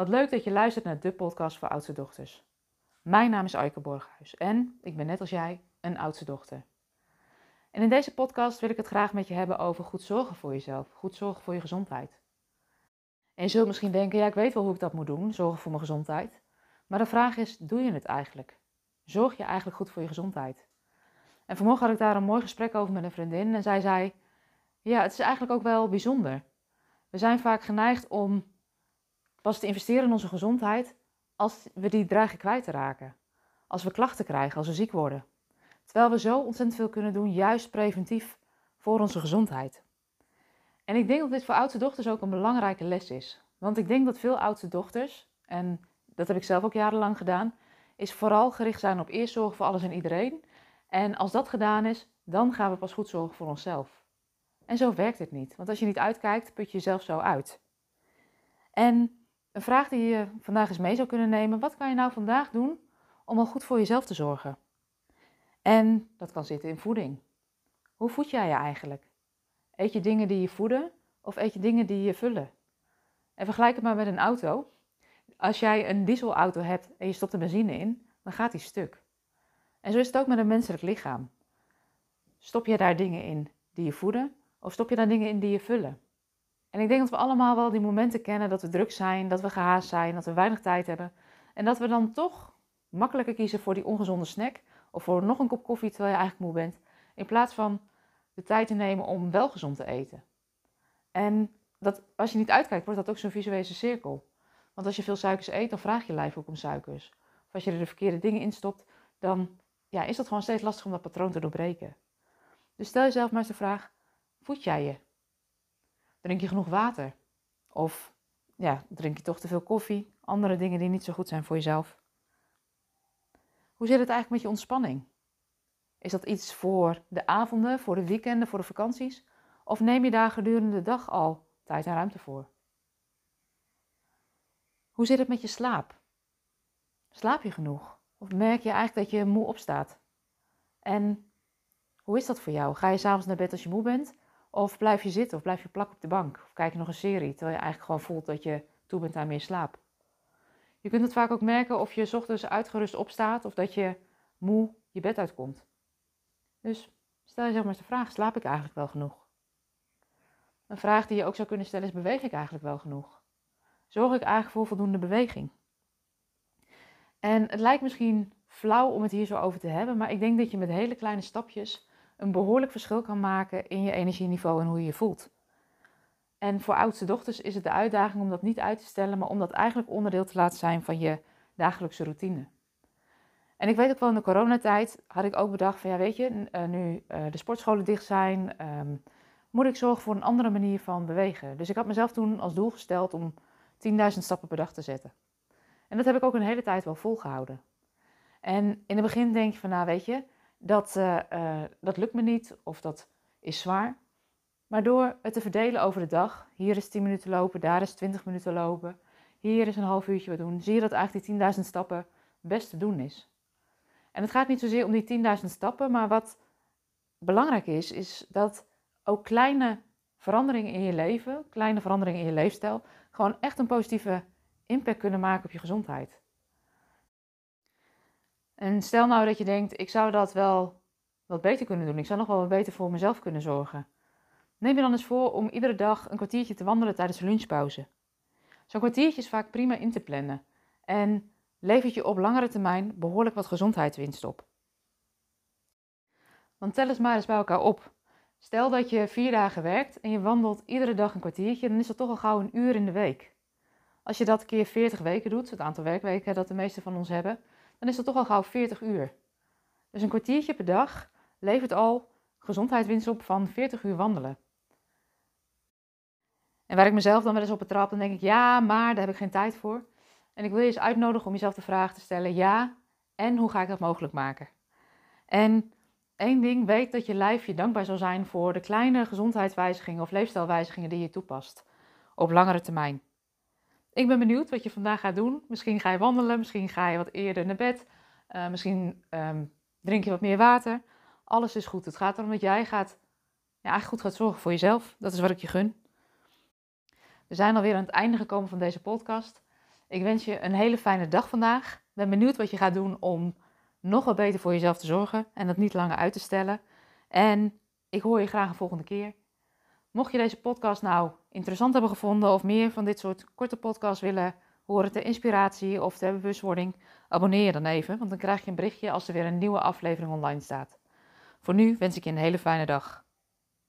Wat leuk dat je luistert naar de podcast voor oudste dochters. Mijn naam is Aike Borghuis en ik ben net als jij een oudste dochter. En in deze podcast wil ik het graag met je hebben over goed zorgen voor jezelf, goed zorgen voor je gezondheid. En je zult misschien denken, ja ik weet wel hoe ik dat moet doen, zorgen voor mijn gezondheid. Maar de vraag is, doe je het eigenlijk? Zorg je eigenlijk goed voor je gezondheid? En vanmorgen had ik daar een mooi gesprek over met een vriendin en zij zei, ja het is eigenlijk ook wel bijzonder. We zijn vaak geneigd om pas te investeren in onze gezondheid als we die dreigen kwijt te raken. Als we klachten krijgen, als we ziek worden. Terwijl we zo ontzettend veel kunnen doen, juist preventief voor onze gezondheid. En ik denk dat dit voor oudste dochters ook een belangrijke les is. Want ik denk dat veel oudste dochters, en dat heb ik zelf ook jarenlang gedaan, is vooral gericht zijn op eerst zorgen voor alles en iedereen. En als dat gedaan is, dan gaan we pas goed zorgen voor onszelf. En zo werkt het niet. Want als je niet uitkijkt, put je jezelf zo uit. En een vraag die je vandaag eens mee zou kunnen nemen: wat kan je nou vandaag doen om al goed voor jezelf te zorgen? En dat kan zitten in voeding. Hoe voed jij je eigenlijk? Eet je dingen die je voeden of eet je dingen die je vullen? En vergelijk het maar met een auto. Als jij een dieselauto hebt en je stopt de benzine in, dan gaat die stuk. En zo is het ook met een menselijk lichaam. Stop je daar dingen in die je voeden of stop je daar dingen in die je vullen? En ik denk dat we allemaal wel die momenten kennen dat we druk zijn, dat we gehaast zijn, dat we weinig tijd hebben. En dat we dan toch makkelijker kiezen voor die ongezonde snack of voor nog een kop koffie terwijl je eigenlijk moe bent. In plaats van de tijd te nemen om wel gezond te eten. En dat, als je niet uitkijkt, wordt dat ook zo'n visuele cirkel. Want als je veel suikers eet, dan vraagt je lijf ook om suikers. Of als je er de verkeerde dingen in stopt, dan ja, is dat gewoon steeds lastig om dat patroon te doorbreken. Dus stel jezelf maar eens de vraag: voed jij je? Drink je genoeg water? Of ja, drink je toch te veel koffie? Andere dingen die niet zo goed zijn voor jezelf. Hoe zit het eigenlijk met je ontspanning? Is dat iets voor de avonden, voor de weekenden, voor de vakanties? Of neem je daar gedurende de dag al tijd en ruimte voor? Hoe zit het met je slaap? Slaap je genoeg? Of merk je eigenlijk dat je moe opstaat? En hoe is dat voor jou? Ga je s'avonds naar bed als je moe bent? Of blijf je zitten of blijf je plakken op de bank? Of kijk je nog een serie terwijl je eigenlijk gewoon voelt dat je toe bent aan meer slaap? Je kunt het vaak ook merken of je ochtends uitgerust opstaat of dat je moe je bed uitkomt. Dus stel jezelf maar eens de vraag: slaap ik eigenlijk wel genoeg? Een vraag die je ook zou kunnen stellen is: beweeg ik eigenlijk wel genoeg? Zorg ik eigenlijk voor voldoende beweging? En het lijkt misschien flauw om het hier zo over te hebben, maar ik denk dat je met hele kleine stapjes een behoorlijk verschil kan maken in je energieniveau en hoe je je voelt. En voor oudste dochters is het de uitdaging om dat niet uit te stellen, maar om dat eigenlijk onderdeel te laten zijn van je dagelijkse routine. En ik weet ook wel in de coronatijd had ik ook bedacht van ja weet je, eh, nu eh, de sportscholen dicht zijn, ehm, moet ik zorgen voor een andere manier van bewegen. Dus ik had mezelf toen als doel gesteld om 10.000 stappen per dag te zetten. En dat heb ik ook een hele tijd wel volgehouden. En in het begin denk je van nou weet je, dat, uh, dat lukt me niet of dat is zwaar. Maar door het te verdelen over de dag, hier is 10 minuten lopen, daar is 20 minuten lopen, hier is een half uurtje wat doen, zie je dat eigenlijk die 10.000 stappen best te doen is. En het gaat niet zozeer om die 10.000 stappen, maar wat belangrijk is, is dat ook kleine veranderingen in je leven, kleine veranderingen in je leefstijl, gewoon echt een positieve impact kunnen maken op je gezondheid. En stel nou dat je denkt, ik zou dat wel wat beter kunnen doen. Ik zou nog wel wat beter voor mezelf kunnen zorgen. Neem je dan eens voor om iedere dag een kwartiertje te wandelen tijdens de lunchpauze. Zo'n kwartiertje is vaak prima in te plannen en levert je op langere termijn behoorlijk wat gezondheidswinst op. Want tel eens maar eens bij elkaar op. Stel dat je vier dagen werkt en je wandelt iedere dag een kwartiertje, dan is dat toch al gauw een uur in de week. Als je dat keer 40 weken doet, het aantal werkweken dat de meeste van ons hebben, dan is dat toch al gauw 40 uur. Dus een kwartiertje per dag levert al gezondheidswinst op van 40 uur wandelen. En waar ik mezelf dan wel eens op betrap, dan denk ik, ja, maar daar heb ik geen tijd voor. En ik wil je eens uitnodigen om jezelf de vraag te stellen, ja, en hoe ga ik dat mogelijk maken? En één ding, weet dat je lijf je dankbaar zal zijn voor de kleine gezondheidswijzigingen of leefstijlwijzigingen die je toepast op langere termijn. Ik ben benieuwd wat je vandaag gaat doen. Misschien ga je wandelen, misschien ga je wat eerder naar bed, uh, misschien um, drink je wat meer water. Alles is goed. Het gaat erom dat jij gaat, ja, eigenlijk goed gaat zorgen voor jezelf. Dat is wat ik je gun. We zijn alweer aan het einde gekomen van deze podcast. Ik wens je een hele fijne dag vandaag. Ben benieuwd wat je gaat doen om nog wat beter voor jezelf te zorgen en dat niet langer uit te stellen. En ik hoor je graag een volgende keer. Mocht je deze podcast nou interessant hebben gevonden of meer van dit soort korte podcasts willen horen ter inspiratie of ter bewustwording, abonneer je dan even, want dan krijg je een berichtje als er weer een nieuwe aflevering online staat. Voor nu wens ik je een hele fijne dag.